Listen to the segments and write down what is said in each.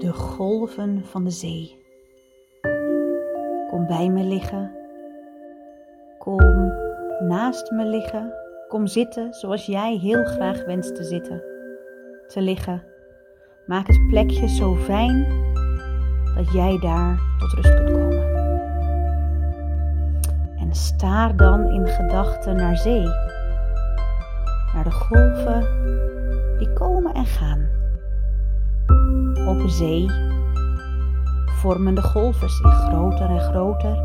De golven van de zee. Kom bij me liggen. Kom naast me liggen. Kom zitten zoals jij heel graag wenst te zitten. Te liggen. Maak het plekje zo fijn dat jij daar tot rust kunt komen. En staar dan in gedachten naar zee. Naar de golven die komen en gaan. Op zee vormen de golven zich groter en groter.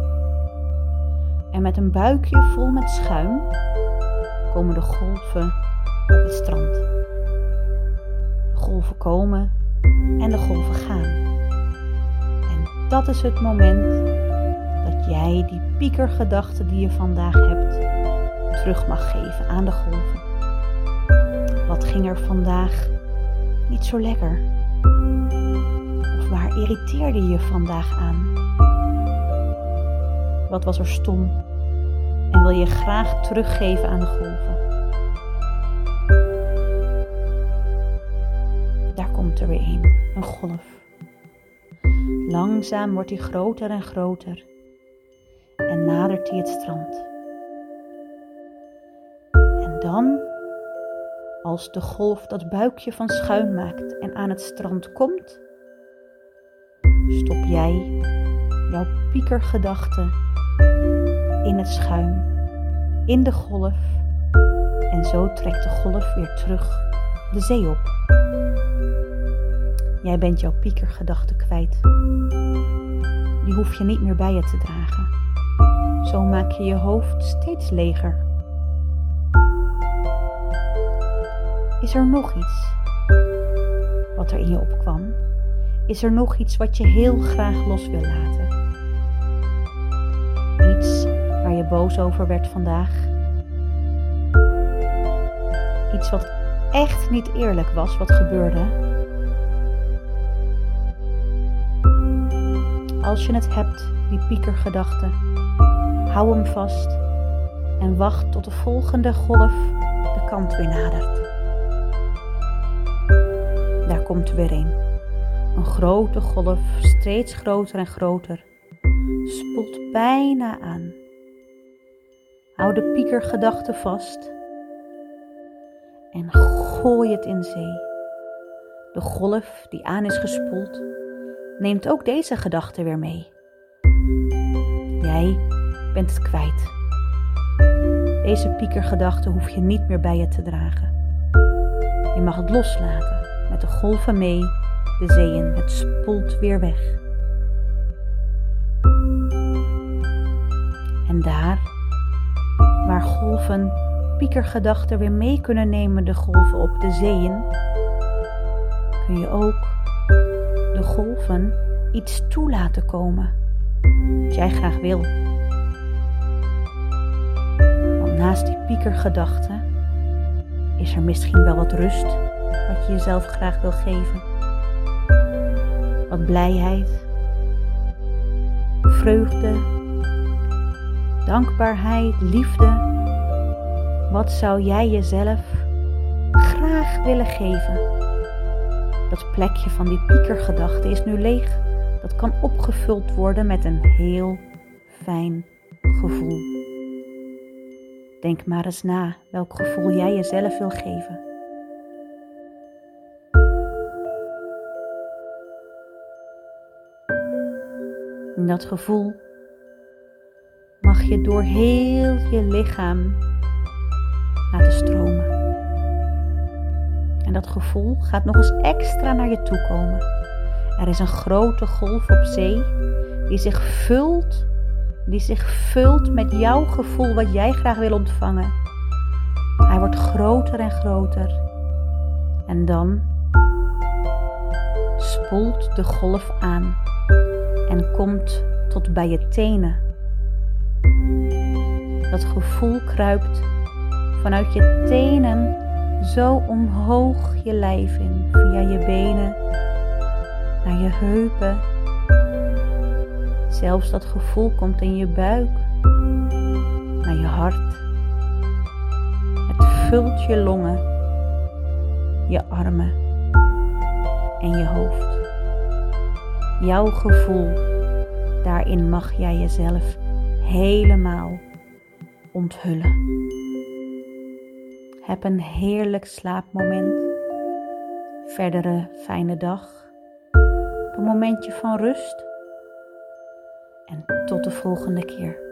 En met een buikje vol met schuim komen de golven op het strand. De golven komen en de golven gaan. En dat is het moment dat jij die piekergedachte die je vandaag hebt terug mag geven aan de golven. Wat ging er vandaag niet zo lekker? Irriteerde je vandaag aan? Wat was er stom? En wil je graag teruggeven aan de golven? Daar komt er weer een, een golf. Langzaam wordt hij groter en groter en nadert hij het strand. En dan als de golf dat buikje van schuim maakt en aan het strand komt, stop jij jouw piekergedachte in het schuim, in de golf en zo trekt de golf weer terug de zee op. Jij bent jouw piekergedachte kwijt. Die hoef je niet meer bij je te dragen. Zo maak je je hoofd steeds leger. Is er nog iets wat er in je opkwam? Is er nog iets wat je heel graag los wil laten? Iets waar je boos over werd vandaag? Iets wat echt niet eerlijk was wat gebeurde? Als je het hebt, die piekergedachte, hou hem vast en wacht tot de volgende golf de kant weer nadert komt er weer een. Een grote golf, steeds groter en groter, spoelt bijna aan. Hou de piekergedachte vast en gooi het in zee. De golf die aan is gespoeld, neemt ook deze gedachte weer mee. Jij bent het kwijt. Deze piekergedachte hoef je niet meer bij je te dragen. Je mag het loslaten met de golven mee de zeeën. Het spoelt weer weg. En daar, waar golven piekergedachten weer mee kunnen nemen, de golven op de zeeën, kun je ook de golven iets toe laten komen wat jij graag wil. Want naast die piekergedachten is er misschien wel wat rust wat je jezelf graag wil geven. Blijheid, vreugde, dankbaarheid, liefde. Wat zou jij jezelf graag willen geven? Dat plekje van die piekergedachte is nu leeg. Dat kan opgevuld worden met een heel fijn gevoel. Denk maar eens na welk gevoel jij jezelf wil geven. En dat gevoel mag je door heel je lichaam laten stromen. En dat gevoel gaat nog eens extra naar je toe komen. Er is een grote golf op zee die zich vult, die zich vult met jouw gevoel wat jij graag wil ontvangen. Hij wordt groter en groter. En dan spoelt de golf aan en komt tot bij je tenen. Dat gevoel kruipt vanuit je tenen zo omhoog je lijf in, via je benen naar je heupen. Zelfs dat gevoel komt in je buik, naar je hart. Het vult je longen, je armen en je hoofd. Jouw gevoel, daarin mag jij jezelf helemaal onthullen. Heb een heerlijk slaapmoment. Verdere fijne dag. Een momentje van rust. En tot de volgende keer.